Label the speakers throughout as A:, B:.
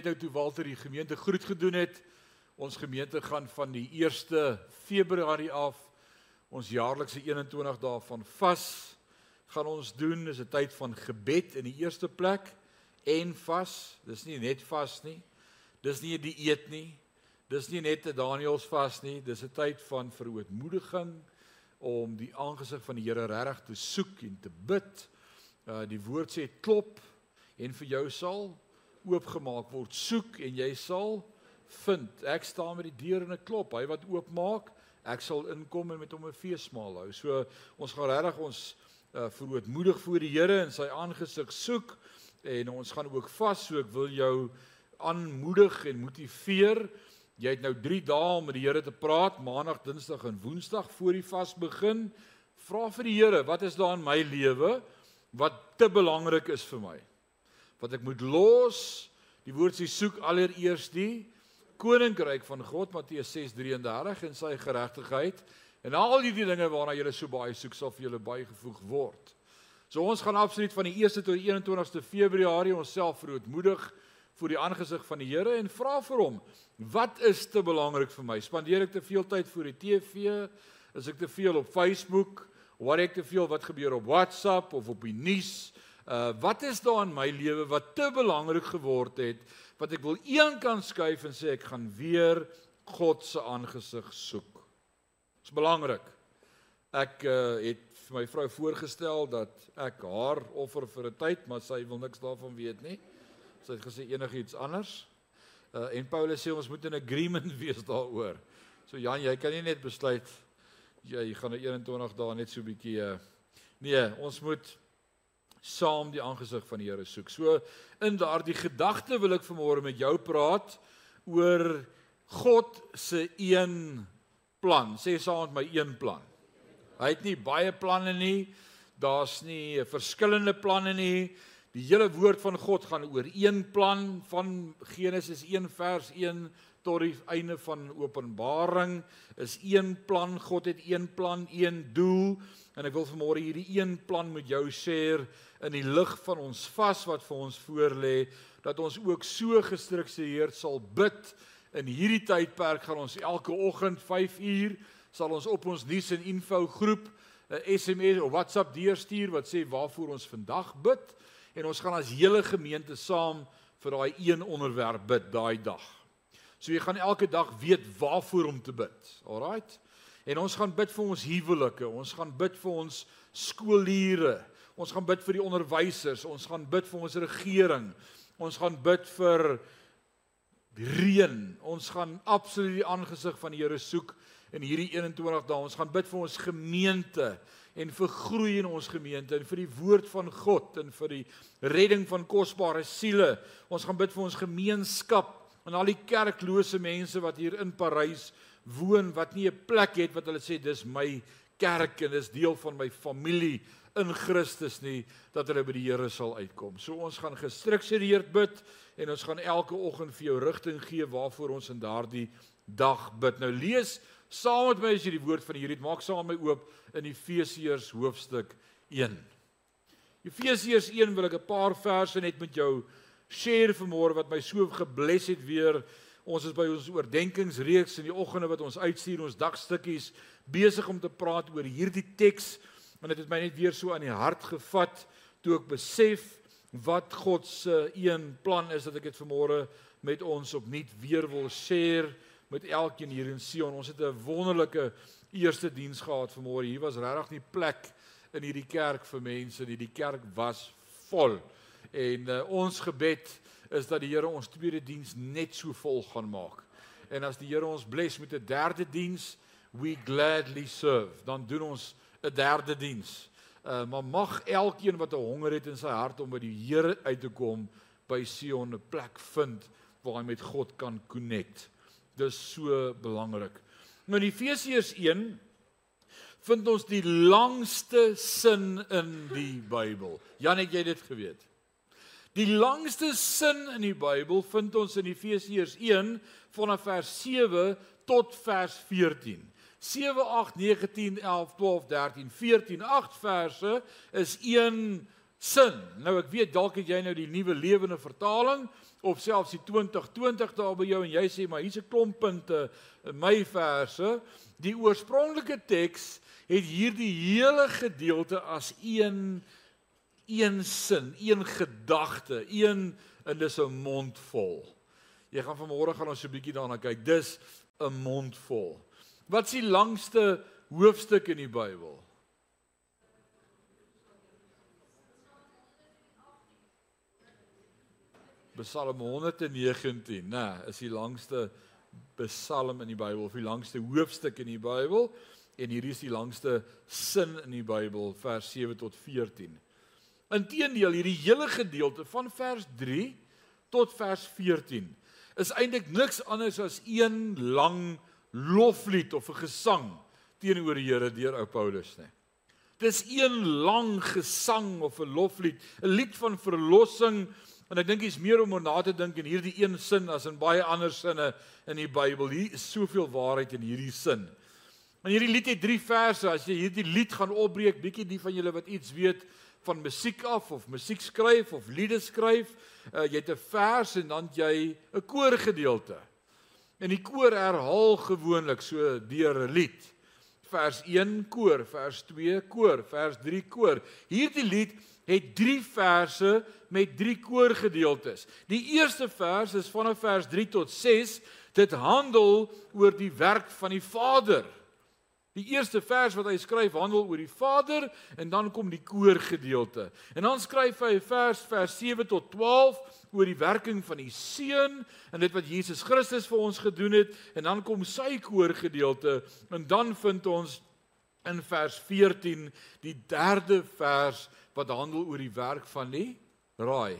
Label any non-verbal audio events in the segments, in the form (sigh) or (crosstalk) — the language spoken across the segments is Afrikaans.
A: net nou toe Walter die gemeente groet gedoen het. Ons gemeente gaan van die 1 Februarie af ons jaarlikse 21 dae van vas gaan ons doen. Dis 'n tyd van gebed in die eerste plek en vas. Dis nie net vas nie. Dis nie 'n die dieet nie. Dis nie net 'n Daniels vas nie. Dis 'n tyd van verootmoediging om die aangesig van die Here regtig te soek en te bid. Uh die woord sê klop en vir jou sal oopgemaak word. Soek en jy sal vind. Ek staan met die deur en ek klop. Hy wat oopmaak, ek sal inkom en met hom 'n feesmaal hou. So ons gaan regtig ons uh verootmoedig voor die Here en sy aangesig soek en ons gaan ook vas. So ek wil jou aanmoedig en motiveer. Jy het nou 3 dae om met die Here te praat, Maandag, Dinsdag en Woensdag voor die vas begin. Vra vir die Here, wat is daar in my lewe wat te belangrik is vir my? Wat ek moet los? Die woord sê soek allereers die koninkryk van God Matteus 6:33 en sy geregtigheid en al die dinge waarna jy so baie soek sal vir julle bygevoeg word. So ons gaan absoluut van die 1ste tot die 21ste Februarie onsself verootmoedig voor die aangesig van die Here en vra vir hom, wat is te belangrik vir my? Spandeer ek te veel tyd voor die TV? Is ek te veel op Facebook? Wat ek te veel wat gebeur op WhatsApp of op die nuus? Uh wat is daar in my lewe wat te belangrik geword het wat ek wil een kan skuif en sê ek gaan weer God se aangesig soek. Dit is belangrik. Ek uh, het vir my vrou voorgestel dat ek haar offer vir 'n tyd, maar sy wil niks daarvan weet nie. Sy het gesê enigiets anders. Uh, en Paulus sê ons moet in agreement (laughs) wees daaroor. So Jan, jy kan nie net besluit jy gaan nou 21 dae net so 'n bietjie uh, nee, ons moet saam die aangesig van die Here soek. So in daardie gedagte wil ek vanmôre met jou praat oor God se een plan. Sê saam met my een plan. Hy het nie baie planne nie. Daar's nie verskillende planne nie. Die hele woord van God gaan oor een plan van Genesis 1 vers 1 tot die einde van Openbaring is een plan. God het een plan, een doel en ek wil vanmôre hierdie een plan met jou share in die lig van ons vas wat vir ons voorlê dat ons ook so gestruktureerd sal bid. In hierdie tydperk gaan ons elke oggend 5 uur sal ons op ons nuus en info groep 'n SMS of WhatsApp deurstuur wat sê waarvoor ons vandag bid en ons gaan as hele gemeente saam vir daai een onderwerp bid daai dag. So jy gaan elke dag weet waarvoor om te bid. Alraight. En ons gaan bid vir ons huwelike, ons gaan bid vir ons skoolure, Ons gaan bid vir die onderwysers, ons gaan bid vir ons regering. Ons gaan bid vir die reën. Ons gaan absoluut die aangesig van die Here soek in hierdie 21 dae. Ons gaan bid vir ons gemeente en vir groei in ons gemeente en vir die woord van God en vir die redding van kosbare siele. Ons gaan bid vir ons gemeenskap en al die kerklose mense wat hier in Parys woon wat nie 'n plek het wat hulle sê dis my kerk en dis deel van my familie in Christus nie dat hulle by die Here sal uitkom. So ons gaan gestruktureerd bid en ons gaan elke oggend vir jou rigting gee waarvoor ons in daardie dag bid. Nou lees saam met my as jy die woord van die Here het. Maak saam met my oop in Efesiërs hoofstuk 1. Efesiërs 1 wil ek 'n paar verse net met jou share vanmôre wat my so gebless het weer. Ons is by ons oordeenkingsreeks in die oggende wat ons uitstuur ons dagstukkies besig om te praat oor hierdie teks want dit het my net weer so aan die hart gevat toe ek besef wat God se een plan is dat ek dit vanmôre met ons opnuut weer wil share met elkeen hier in Sion. Ons het 'n wonderlike eerste diens gehad vanmôre. Hier was regtig nie plek in hierdie kerk vir mense nie. Die kerk was vol. En uh, ons gebed is dat die Here ons tweede diens net so vol gaan maak. En as die Here ons bless met 'n derde diens, we gladly serve. Dan doen ons 'n derde diens. Uh maar mag elkeen wat 'n honger het in sy hart om by die Here uit te kom by Sion 'n plek vind waar hy met God kan connect. Dis so belangrik. Nou in Efesiërs 1 vind ons die langste sin in die Bybel. Jan, het jy dit geweet? Die langste sin in die Bybel vind ons in Efesiërs 1 vanaf vers 7 tot vers 14. 7 8 9 10 11 12 13 14 8 verse is een sin. Nou ek weet dalk het jy nou die nuwe lewende vertaling of selfs die 2020 daar by jou en jy sê maar hier's 'n klomp punte in my verse. Die oorspronklike teks het hierdie hele gedeelte as een een sin, een gedagte, een en dis 'n mond vol. Jy gaan vanmôre gaan ons 'n bietjie daarna kyk. Dis 'n mond vol. Wat is die langste hoofstuk in die Bybel? Psalm 119, nê, is die langste Psalm in die Bybel of die langste hoofstuk in die Bybel en hier is die langste sin in die Bybel vers 7 tot 14. Inteendeel hierdie hele gedeelte van vers 3 tot vers 14 is eintlik niks anders as een lang loflied of 'n gesang teenoor die Here deur ou Paulus nie. Dis een lang gesang of 'n loflied, 'n lied van verlossing En ek dink dis meer om oor na te dink in hierdie een sin as in baie ander sinne in die Bybel. Hier is soveel waarheid in hierdie sin. En hierdie lied het 3 verse. As jy hierdie lied gaan opbreek, bietjie die van julle wat iets weet van musiek af of musiek skryf of liede skryf, uh, jy het 'n vers en dan jy 'n koorgedeelte. En die koor herhaal gewoonlik so deur 'n lied. Vers 1 koor, vers 2 koor, vers 3 koor. Hierdie lied het 3 verse met 3 koorgedeeltes. Die eerste vers is vanaf vers 3 tot 6. Dit handel oor die werk van die Vader. Die eerste vers wat hy skryf handel oor die Vader en dan kom die koorgedeelte. En dan skryf hy 'n vers vers 7 tot 12 oor die werking van die Seun en dit wat Jesus Christus vir ons gedoen het en dan kom sy koorgedeelte en dan vind ons in vers 14 die derde vers wat handel oor die werk van die raai.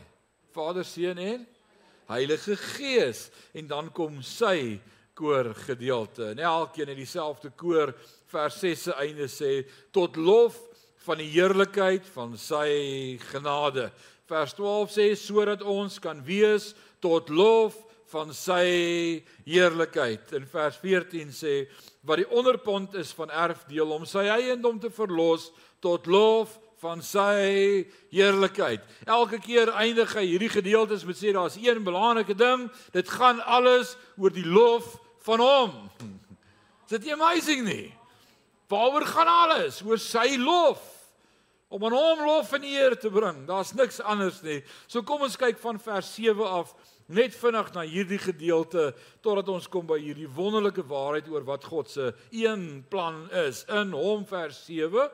A: Vader, Seun en Heilige Gees en dan kom sy koor gedeelte. En elkeen het dieselfde koor vers 6 se einde sê tot lof van die heerlikheid van sy genade. Vers 12 sê sodat ons kan wees tot lof van sy heerlikheid. In vers 14 sê wat die onderpond is van erfdeel om sy eiendom te verlos tot lof van sy heerlikheid. Elke keer eindig hy hierdie gedeeltes met sê daar's een belangrike ding, dit gaan alles oor die lof van hom. (laughs) Is dit amazing nie? Waaroor gaan alles? Oor sy lof. Om aan hom lof en eer te bring. Daar's niks anders nie. So kom ons kyk van vers 7 af net vinnig na hierdie gedeelte totdat ons kom by hierdie wonderlike waarheid oor wat God se een plan is. In hom vers 7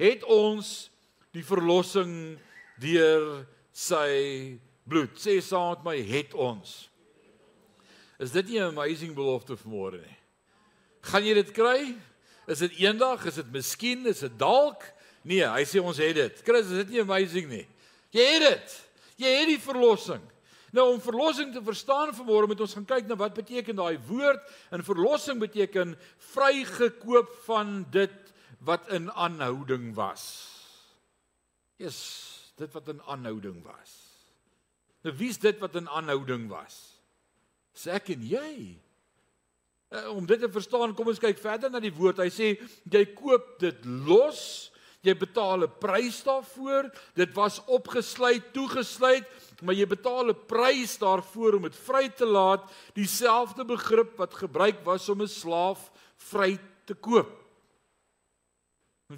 A: het ons die verlossing deur sy bloed. Sê saam met my, het ons. Is dit nie 'n amazing belofte vanmôre nie? Gaan jy dit kry? Is dit eendag? Is dit miskien? Is dit dalk? Nee, hy sê ons het dit. Chris, is dit nie amazing nie? Jy het dit. Jy het die verlossing. Nou om verlossing te verstaan vanmôre moet ons gaan kyk na wat beteken daai woord. En verlossing beteken vrygekoop van dit wat in aanhouding was. Is dit wat in aanhouding was. Nou wie's dit wat in aanhouding was? Sê ek en jy. Uh, om dit te verstaan, kom ons kyk verder na die woord. Hy sê jy koop dit los. Jy betaal 'n prys daarvoor. Dit was opgesluit, toegesluit, maar jy betaal 'n prys daarvoor om dit vry te laat. Dieselfde begrip wat gebruik was om 'n slaaf vry te koop.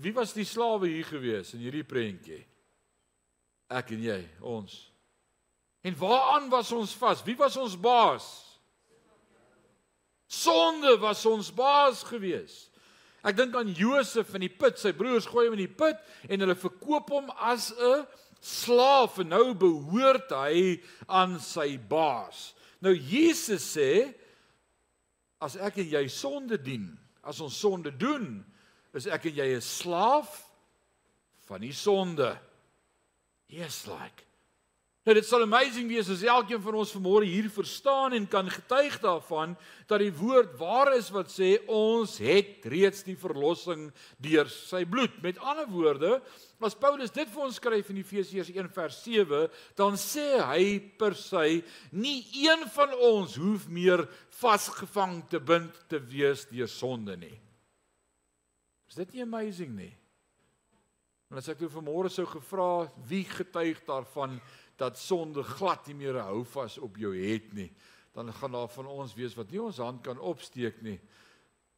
A: Wie was die slawe hier gewees in hierdie prentjie? Ek en jy, ons. En waaraan was ons vas? Wie was ons baas? Sonde was ons baas gewees. Ek dink aan Josef in die put. Sy broers gooi hom in die put en hulle verkoop hom as 'n slaaf en nou behoort hy aan sy baas. Nou Jesus sê as ek en jy sonde dien, as ons sonde doen, is ek en jy 'n slaaf van die sonde. Yes like. Nou dit sal amazing wees as elkeen van ons vanmôre hier verstaan en kan getuig daarvan dat die woord waar is wat sê ons het reeds die verlossing deur sy bloed. Met ander woorde, as Paulus dit vir ons skryf in Efesiërs 1 vers 7, dan sê hy per se nie een van ons hoef meer vasgevang te bind te wees deur sonde nie. Is dit nie amazing nie? En as ek toe vanmôre sou gevra wie getuig daarvan dat sonde glad nie meer hou vas op jou het nie, dan gaan daar van ons wees wat nie ons hand kan opsteek nie.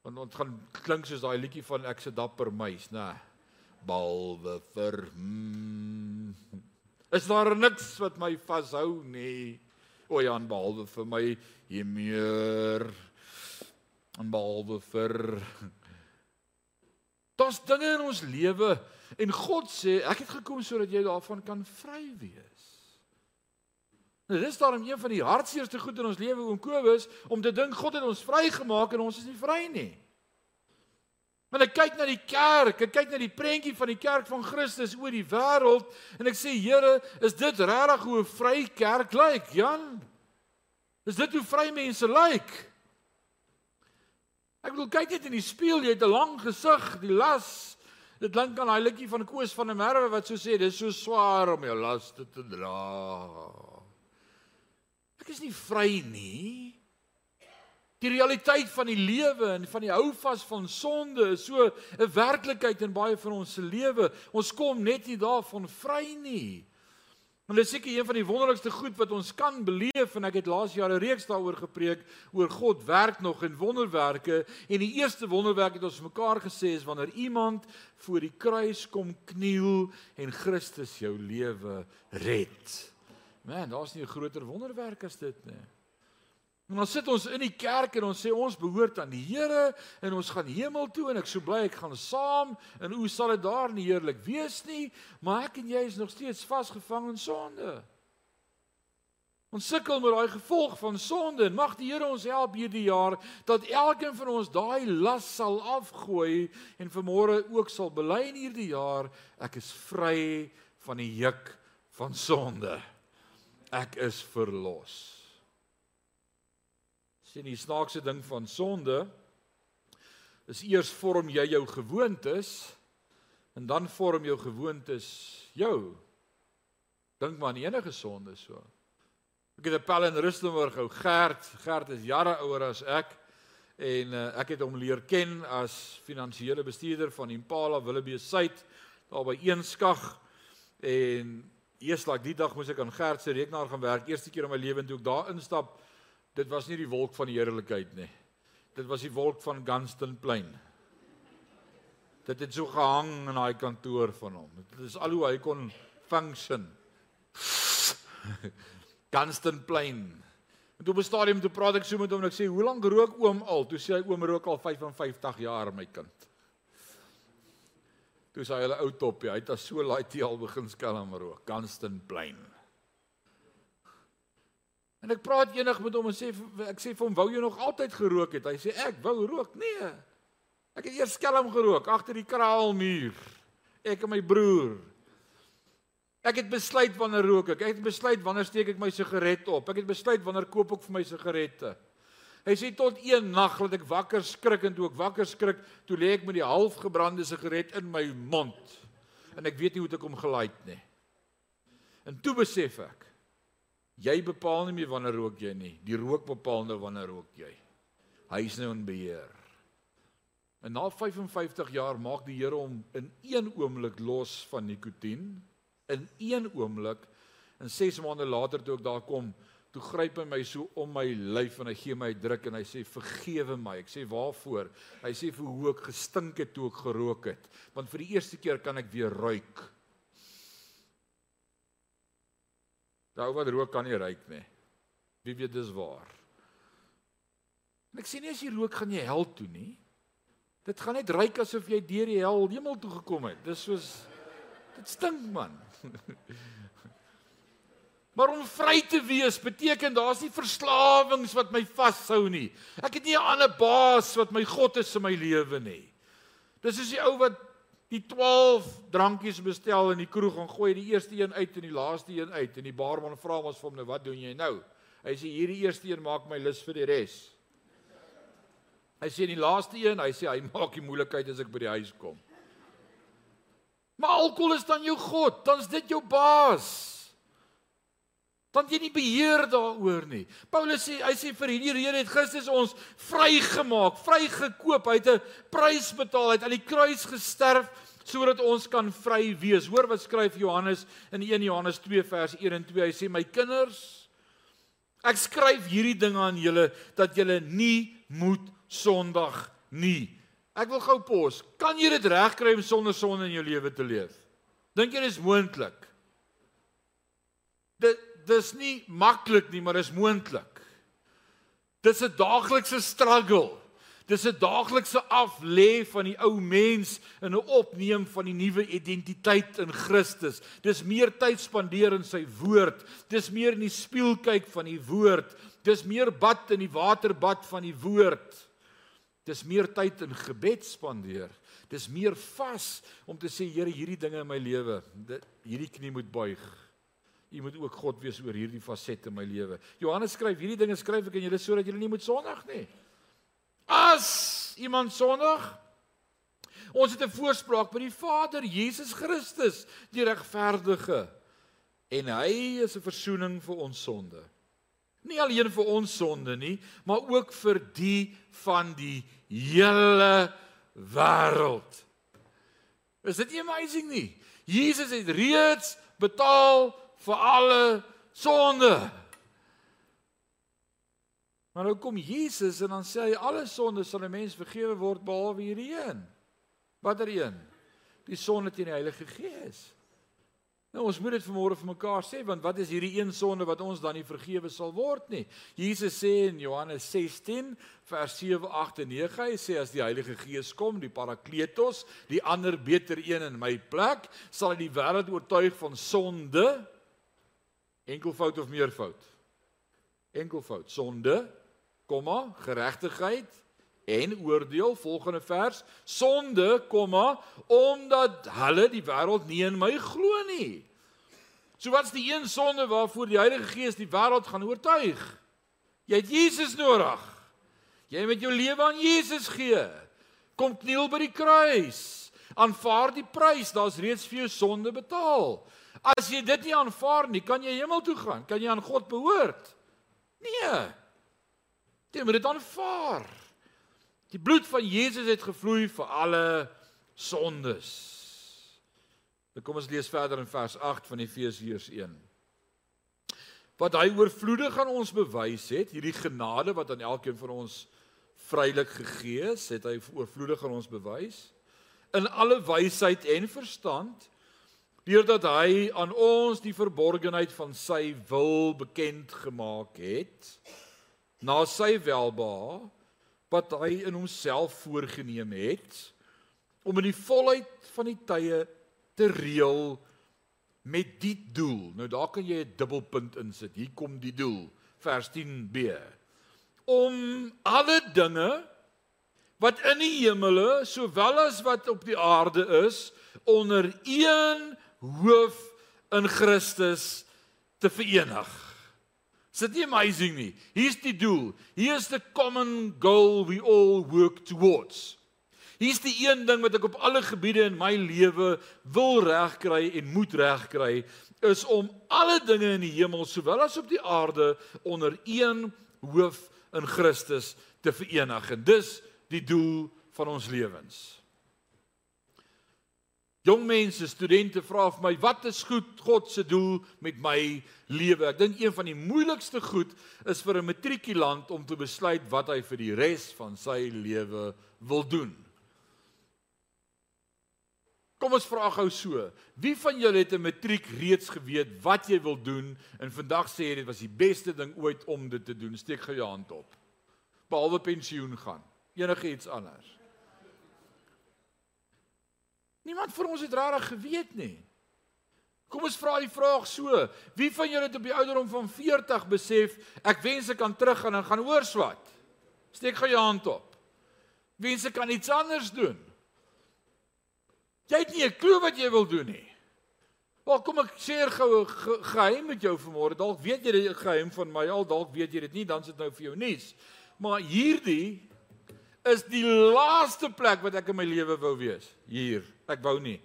A: Want ons gaan klink soos daai liedjie van ek se dapper muis, nê. Behalwe vir hmm, is daar niks wat my vashou nie. O ja, behalwe vir my hier meer en behalwe vir Daar's dinge in ons lewe en God sê ek het gekom sodat jy daarvan kan vry wees. Nou dis daarom een van die hartseerste goed in ons lewe oom Kobus om te dink God het ons vrygemaak en ons is nie vry nie. Want ek kyk na die kerk, ek kyk na die prentjie van die kerk van Christus oor die wêreld en ek sê Here, is dit regtig hoe 'n vry kerk lyk, Jan? Is dit hoe vry mense lyk? Ek bedoel kyk net in die spieël, jy het 'n lang gesig, die las. Dit klink aan daai liedjie van Koos van der Merwe wat so sê, dis so swaar om jou las te dra. Ek is nie vry nie. Die realiteit van die lewe en van die houvas van sonde is so 'n werklikheid in baie van ons se lewe. Ons kom net nie daarvan vry nie. Want dit is seker een van die wonderlikste goed wat ons kan beleef en ek het laas jaar 'n reeks daaroor gepreek oor God werk nog in wonderwerke en die eerste wonderwerk het ons mekaar gesê is wanneer iemand voor die kruis kom kniel en Christus jou lewe red. Man, daar's nie 'n groter wonderwerk as dit nie. En dan sit ons in die kerk en ons sê ons behoort aan die Here en ons gaan hemel toe en ek sou bly ek gaan saam en hoe sal dit daar nie heerlik wees nie, maar ek en jy is nog steeds vasgevang in sonde. Ons sukkel met daai gevolg van sonde en mag die Here ons help hierdie jaar dat elkeen van ons daai las sal afgooi en vermôre ook sal bely in hierdie jaar ek is vry van die juk van sonde. Ek is verlos sien die snaakse ding van sonde is eers vorm jy jou gewoontes en dan vorm jou gewoontes jou. Dink maar aan enige sonde so. Ek het 'n pel in Rustenburg ou Gert, Gert is jare ouer as ek en uh, ek het hom leer ken as finansiële bestuurder van Impala Willebee Suid daar by Eenskag en eers laat die dag moes ek aan Gert se rekenaar gaan werk eerste keer in my lewe toe ek daar instap dit was nie die wolk van die heerlikheid nie. Dit was die wolk van Gunston Plain. Dit het so gehang in daai kantoor van hom. Dit is al hoe hy kon function. (laughs) Gunston Plain. En toe op 'n stadium toe praat ek so met hom en ek sê, "Hoe lank rook oom al?" Toe sê hy, "Oom rook al 55 jaar, my kind." Toe sê hy, "Hulle ou top, hy het as so laai al begin skelm rook, Gunston Plain." En ek praat eendag met hom en sê ek sê vir hom wou jy nog altyd gerook het? Hy sê ek wou rook. Nee. Ek het eers skelm gerook agter die kraalmuur. Ek en my broer. Ek het besluit wanneer rook ek. Ek het besluit wanneer steek ek my sigaret op. Ek het besluit wanneer koop ek vir my sigarette. Hy sê tot een nag laat ek wakker skrik en toe ek wakker skrik, toe lê ek met die halfgebrande sigaret in my mond. En ek weet nie hoe dit kom gelaai het nie. En toe besef ek Jy bepaal nie meer wanneer rook jy nie. Die rook bepaal nou wanneer rook jy. Hy is nou in beheer. En na 55 jaar maak die Here hom in een oomblik los van nikotien. In een oomblik en 6 maande later toe ek daar kom, toe gryp hy my so om my lyf en hy gee my 'n druk en hy sê vergewe my. Ek sê waarvoor? Hy sê vir hoe ek gestink het toe ek gerook het. Want vir die eerste keer kan ek weer ruik. Daai wat rook kan nie ruik nie. Wie weet dis waar. En ek sê nie as jy rook gaan jy hel toe nie. Dit gaan net ruik asof jy deur die hel hemel toe gekom het. Dis soos dit stink man. (laughs) Maar om vry te wees beteken daar's nie verslawings wat my vashou nie. Ek het nie 'n ander baas wat my God is in my lewe nie. Dis is die ou wat die 12 drankies bestel in die kroeg en gooi die eerste een uit en die laaste een uit en die barman vra hom vir hom nou wat doen jy nou? Hy sê hierdie eerste een maak my lus vir die res. Hy sê die laaste een, hy sê hy maak die moeilikheid as ek by die huis kom. Maar alkohol is dan jou god, dan's dit jou baas. Dan jy nie beheer daaroor nie. Paulus sê hy sê vir hierdie rede het Christus ons vrygemaak, vrygekoop. Hy het 'n prys betaal, hy het aan die kruis gesterf sodat ons kan vry wees. Hoor wat skryf Johannes in 1 Johannes 2 vers 1 en 2. Hy sê my kinders, ek skryf hierdie dinge aan julle dat julle nie moet sondig nie. Ek wil gou pos. Kan jy dit regkry om sonder sonde in jou lewe te leef? Dink jy dit is moontlik? Dit dis nie maklik nie, maar dis moontlik. Dis 'n daaglikse struggle. Dis 'n daaglikse aflê van die ou mens en 'n opneem van die nuwe identiteit in Christus. Dis meer tyd spandeer in sy woord. Dis meer in die spieël kyk van die woord. Dis meer bad in die waterbad van die woord. Dis meer tyd in gebed spandeer. Dis meer vas om te sê Here, hierdie dinge in my lewe, hierdie knie moet buig. U moet ook God wees oor hierdie fasette in my lewe. Johannes skryf hierdie dinge skryf ek aan julle sodat julle nie moet sondig nie. As iemand sondig, ons het 'n voorspraak by die Vader, Jesus Christus, die regverdige. En hy is 'n verzoening vir ons sonde. Nie alleen vir ons sonde nie, maar ook vir die van die hele wêreld. Is dit nie amazing nie? Jesus het reeds betaal vir alle sonde. Maar nou kom Jesus en dan sê hy alle sonde sal 'n mens vergewe word behalwe hierdie een. Watter een? Die sonde teen die Heilige Gees. Nou ons moet dit vanmôre vir mekaar sê want wat is hierdie een sonde wat ons dan nie vergewe sal word nie? Jesus sê in Johannes 16 vers 7, 8 en 9, hy sê as die Heilige Gees kom, die Parakletos, die ander beter een in my plek, sal hy die wêreld oortuig van sonde, Enkelvoud of meervoud? Enkelvoud. Sonde, komma, geregtigheid en oordeel volgende vers. Sonde, komma, omdat hulle die wêreld nie in my glo nie. So wat's die een sonde waarvoor die Heilige Gees die wêreld gaan oortuig? Jy het Jesus nodig. Jy moet jou lewe aan Jesus gee. Kom kniel by die kruis. Aanvaar die prys, daar's reeds vir jou sonde betaal. As jy dit nie aanvaar nie, kan jy hemel toe gaan? Kan jy aan God behoort? Nee. Jy moet dit aanvaar. Die bloed van Jesus het gevloei vir alle sondes. Dan kom ons lees verder in vers 8 van Efesiërs 1. Wat hy oorvloedig aan ons bewys het, hierdie genade wat aan elkeen van ons vrylik gegee is, het hy oorvloedig aan ons bewys in alle wysheid en verstand deurdat hy aan ons die verborgenheid van sy wil bekend gemaak het na sy welbehae wat hy in homself voorgenem het om in die volheid van die tye te reël met die doel. Nou daar kan jy 'n dubbelpunt insit. Hier kom die doel. Vers 10b. Om alle dinge wat in die hemele sowel as wat op die aarde is onder een hoof in Christus te verenig. Is dit nie amazing nie? Hier's die doel. Here's the common goal we all work towards. Hier's die een ding wat ek op alle gebiede in my lewe wil regkry en moet regkry is om alle dinge in die hemel sowel as op die aarde onder een hoof in Christus te verenig. En dis die doel van ons lewens. Jong mense, studente vra vir my, wat is goed God se doel met my lewe? Ek dink een van die moeilikste goed is vir 'n matrikulant om te besluit wat hy vir die res van sy lewe wil doen. Kom ons vra gou so, wie van julle het 'n matriek reeds geweet wat jy wil doen en vandag sê jy dit was die beste ding ooit om dit te doen? Steek gou jou hand op. Behalwe pensioen gaan. Enige iets anders. Niemand vir ons het regtig geweet nie. Kom ons vra die vraag so: Wie van julle het op die ouderdom van 40 besef ek wens ek kan teruggaan en gaan oorswat? Steek gou jou hand op. Wens ek kan iets anders doen. Jy het nie 'n klou wat jy wil doen nie. Wel kom ek sê gou 'n ge geheim met jou vanmôre. Dalk weet jy dit geheim van my al, dalk weet jy dit nie, dan sit nou vir jou nuus. Maar hierdie is die laaste plek wat ek in my lewe wou wees. Hier. Ek wou nie.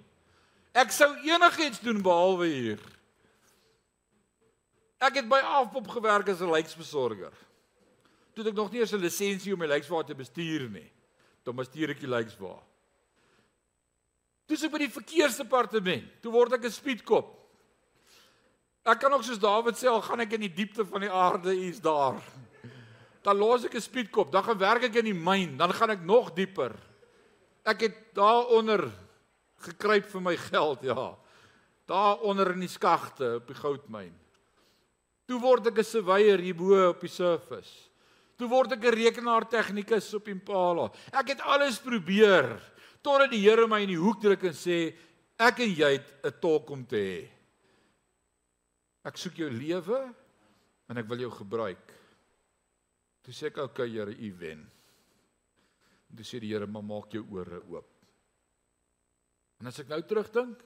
A: Ek sou enigiets doen behalwe hier. Ek het by Afpop gewerk as 'n lyksbesorger. Toe ek nog nie eens 'n lisensie om my lykswa te bestuur nie. Toe bestuur ek die lykswa. Toe ek by die verkeersdepartement, toe word ek 'n speedkop. Ek kan ook soos Dawid sê, al gaan ek in die diepte van die aarde, is daar. Dan los ek 'n speedkop, dan gaan werk ek in die myn, dan gaan ek nog dieper. Ek het daaronder gekruip vir my geld, ja. Daaronder in die skagte op die goudmyn. Toe word ek 'n surveyor hierbo op die surface. Toe word ek 'n rekenaartegnikus op Impala. Ek het alles probeer totdat die Here my in die hoek druk en sê ek en jy het 'n tolk om te hê. Ek soek jou lewe en ek wil jou gebruik. Toe sê ek okay Here, u wen. En toe sê die Here, "Maar maak jou ore oop." En as ek nou terugdink,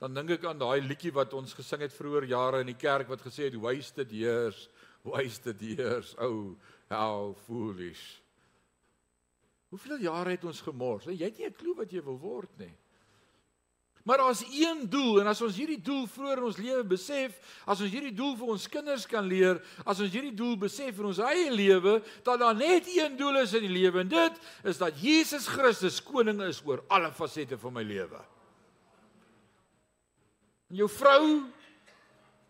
A: dan dink ek aan daai liedjie wat ons gesing het vroeër jare in die kerk wat gesê het, "Wasted years, wasted years, oh, how foolish." Hoeveel jare het ons gemors? Jy het nie 'n klou wat jy wil word nie. Maar daar's een doel en as ons hierdie doel vroeër in ons lewe besef, as ons hierdie doel vir ons kinders kan leer, as ons hierdie doel besef in ons eie lewe, dat daar net een doel is in die lewe en dit is dat Jesus Christus koning is oor alle fasette van my lewe. En jou vrou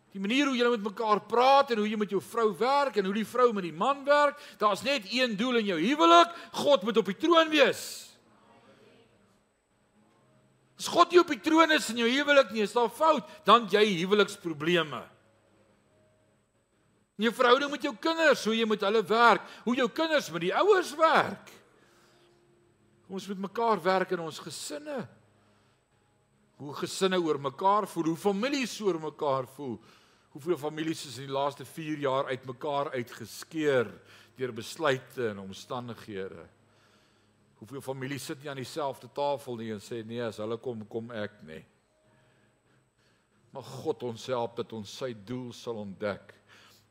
A: Die manier hoe julle met mekaar praat en hoe jy met jou vrou werk en hoe die vrou met die man werk, daar's net een doel in jou huwelik, God moet op die troon wees. As God nie op die troon is in jou huwelik nie, is daar fout, dan jy huweliksprobleme. In jou verhouding met jou kinders, hoe jy met hulle werk, hoe jou kinders met die ouers werk. Ons moet mekaar werk in ons gesinne. Hoe gesinne oor mekaar voel, hoe families oor mekaar voel. Hoeveel families is in die laaste 4 jaar uitmekaar uitgeskeur deur besluite en omstandighede. Hoeveel families sit nie aan dieselfde tafel nie en sê nee, as hulle kom, kom ek nie. Maar God ons help dat ons sy doel sal ontdek.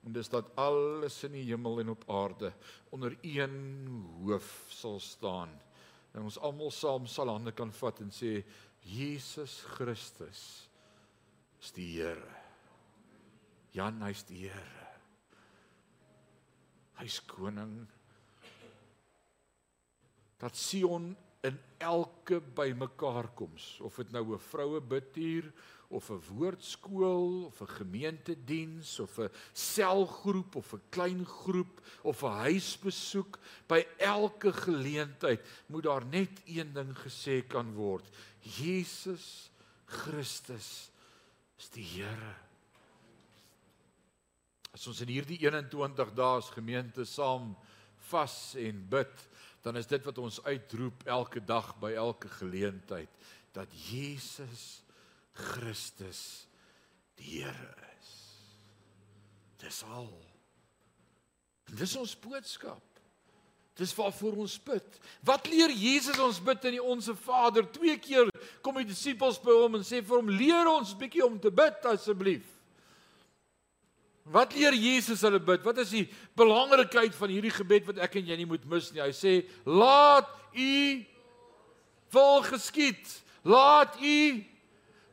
A: En dis dat alles in die hemel en op aarde onder een hoof sal staan. En ons almal saam sal hande kan vat en sê Jesus Christus is die Here. Jan, hy's die Here. Hy's koning dat Sion in elke bymekaarkoms of dit nou 'n vroue bidtuur of 'n woordskool of 'n gemeentediens of 'n selgroep of 'n klein groep of 'n huisbesoek by elke geleentheid moet daar net een ding gesê kan word. Jesus Christus is die Here. As ons in hierdie 21 dae as gemeente saam vas en bid dan is dit wat ons uitroep elke dag by elke geleentheid dat Jesus Christus die Here is. Dis al. Dis ons boodskap. Dis waarvoor ons bid. Wat leer Jesus ons bid in die Onse Vader? Twee keer kom die disippels by hom en sê vir hom: "Leer ons bietjie om te bid asseblief." Wat leer Jesus hulle bid? Wat is die belangrikheid van hierdie gebed wat ek en jy nie moet mis nie? Hy sê: "Laat U wil geskied. Laat U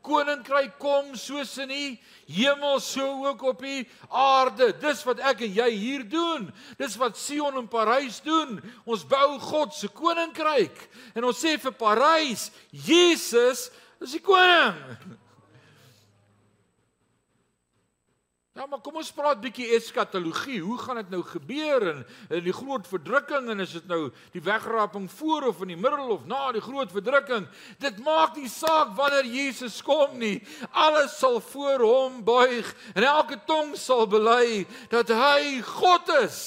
A: koninkryk kom soos in die hemel so ook op die aarde. Dis wat ek en jy hier doen. Dis wat Sion en Parys doen. Ons bou God se koninkryk. En ons sê vir Parys, Jesus is die koning. Ja, maar kom ons praat bietjie eskatologie. Hoe gaan dit nou gebeur en in die groot verdrukking en is dit nou die wegraping voor of in die middel of na die groot verdrukking? Dit maak nie saak wanneer Jesus kom nie. Alles sal voor hom buig en elke tong sal bely dat hy God is.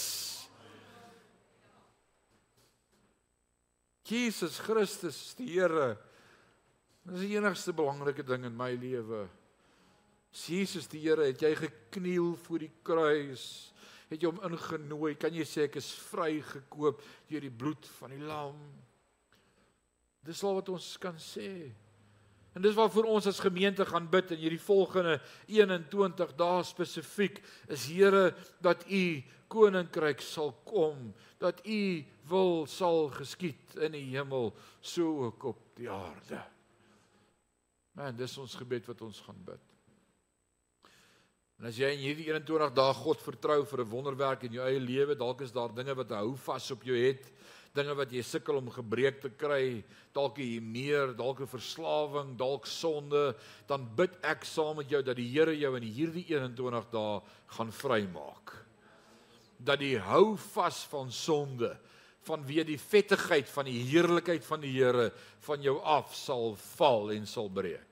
A: Jesus Christus, die Here. Dis die enigste belangrike ding in my lewe. Jesus die Here, het jy gekniel voor die kruis? Het jy hom ingenooi? Kan jy sê ek is vrygekoop deur die bloed van die lam? Dis al wat ons kan sê. En dis waarvoor ons as gemeente gaan bid in hierdie volgende 21 dae spesifiek is Here dat u koninkryk sal kom, dat u wil sal geskied in die hemel so ook op die aarde. Man, dis ons gebed wat ons gaan bid. En as jy in hierdie 21 dae God vertrou vir 'n wonderwerk in jou eie lewe, dalk is daar dinge wat hou vas op jou het, dinge wat jy sukkel om gebreek te kry, dalk jy meer, dalk 'n verslawing, dalk sonde, dan bid ek saam met jou dat die Here jou in hierdie 21 dae gaan vrymaak. Dat die hou vas van sonde vanweë die vettigheid van die heerlikheid van die Here van jou af sal val en sal breek.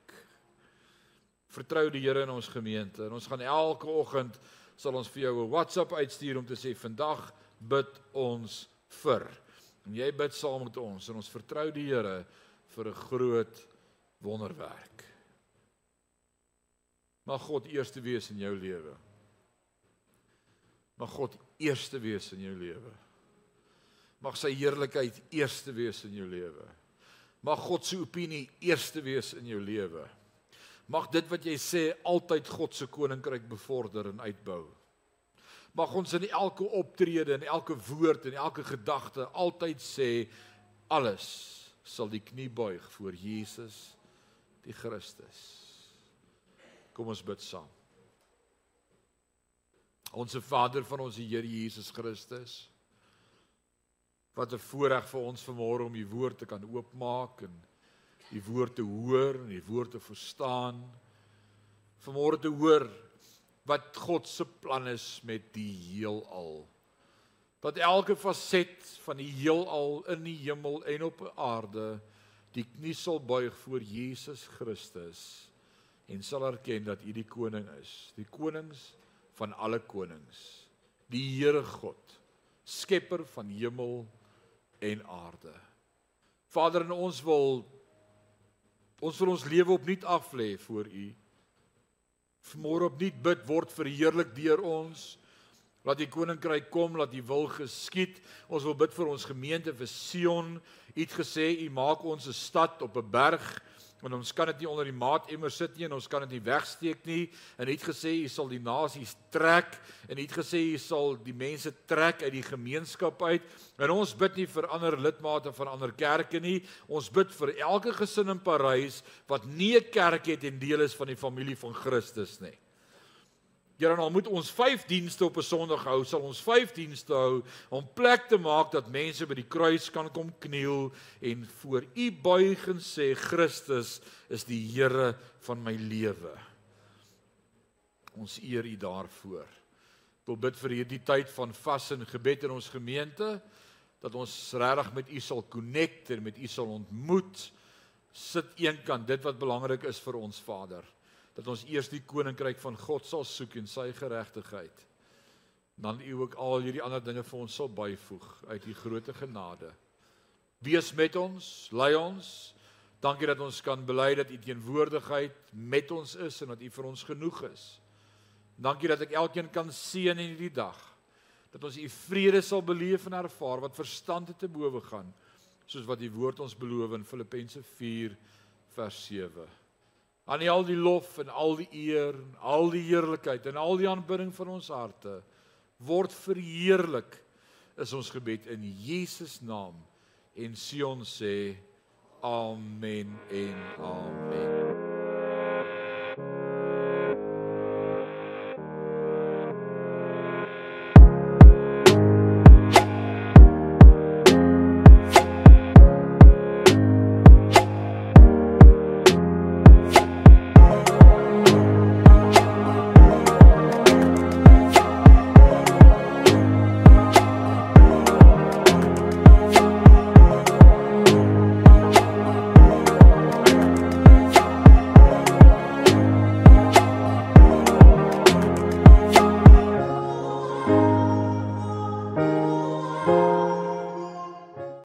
A: Vertrou die Here in ons gemeente en ons gaan elke oggend sal ons vir jou 'n WhatsApp uitstuur om te sê vandag bid ons vir. En jy bid saam met ons en ons vertrou die Here vir 'n groot wonderwerk. Mag God eerste wees in jou lewe. Mag God eerste wees in jou lewe. Mag sy heerlikheid eerste wees in jou lewe. Mag God se opinie eerste wees in jou lewe. Mag dit wat jy sê altyd God se koninkryk bevorder en uitbou. Mag ons in elke optrede en elke woord en elke gedagte altyd sê alles sal die knie buig voor Jesus die Christus. Kom ons bid saam. Onse Vader van ons Here Jesus Christus. Wat 'n voorreg vir ons vanmôre om u woord te kan oopmaak en die woord te hoor en die woord te verstaan. Vanmôre te hoor wat God se plan is met die heelal. Dat elke faset van die heelal in die hemel en op aarde die knie sal buig voor Jesus Christus en sal erken dat U die koning is, die konings van alle konings, die Here God, skepper van hemel en aarde. Vader, en ons wil ons wil ons lewe opnuut aflê voor U vanmôre opnuut bid word verheerlik deur ons. Laat die koninkryk kom, laat die wil geskied. Ons wil bid vir ons gemeente vir Sion. U het gesê u maak ons 'n stad op 'n berg en ons kan dit nie onder die maat emmer sit nie en ons kan dit nie wegsteek nie. En het gesê jy sal die nasies trek. En het gesê jy sal die mense trek uit die gemeenskap uit. En ons bid nie vir ander lidmate van ander kerke nie. Ons bid vir elke gesin in Parys wat nie 'n kerk het en deel is van die familie van Christus nie Here dan moet ons 5 dienste op 'n Sondag hou, sal ons 5 dienste hou om plek te maak dat mense by die kruis kan kom kniel en voor U buig en sê Christus is die Here van my lewe. Ons eer U daarvoor. Ek wil bid vir hierdie tyd van vas en gebed in ons gemeente dat ons regtig met U sal connect en met U sal ontmoet. Sit eenkant dit wat belangrik is vir ons Vader dat ons eers die koninkryk van God sal soek en sy geregtigheid. Dan U ook al hierdie ander dinge vir ons sal byvoeg uit U groote genade. Wees met ons, lei ons. Dankie dat ons kan bely dat U teenwoordigheid met ons is en dat U vir ons genoeg is. Dankie dat ek elkeen kan seën in hierdie dag. Dat ons U vrede sal beleef en ervaar wat verstand te bowe gaan, soos wat die woord ons beloof in Filippense 4 vers 7 aan al die lof en al die eer en al die heerlikheid en al die aanbidding van ons harte word verheerlik is ons gebed in Jesus naam. En Sion sê amen en amen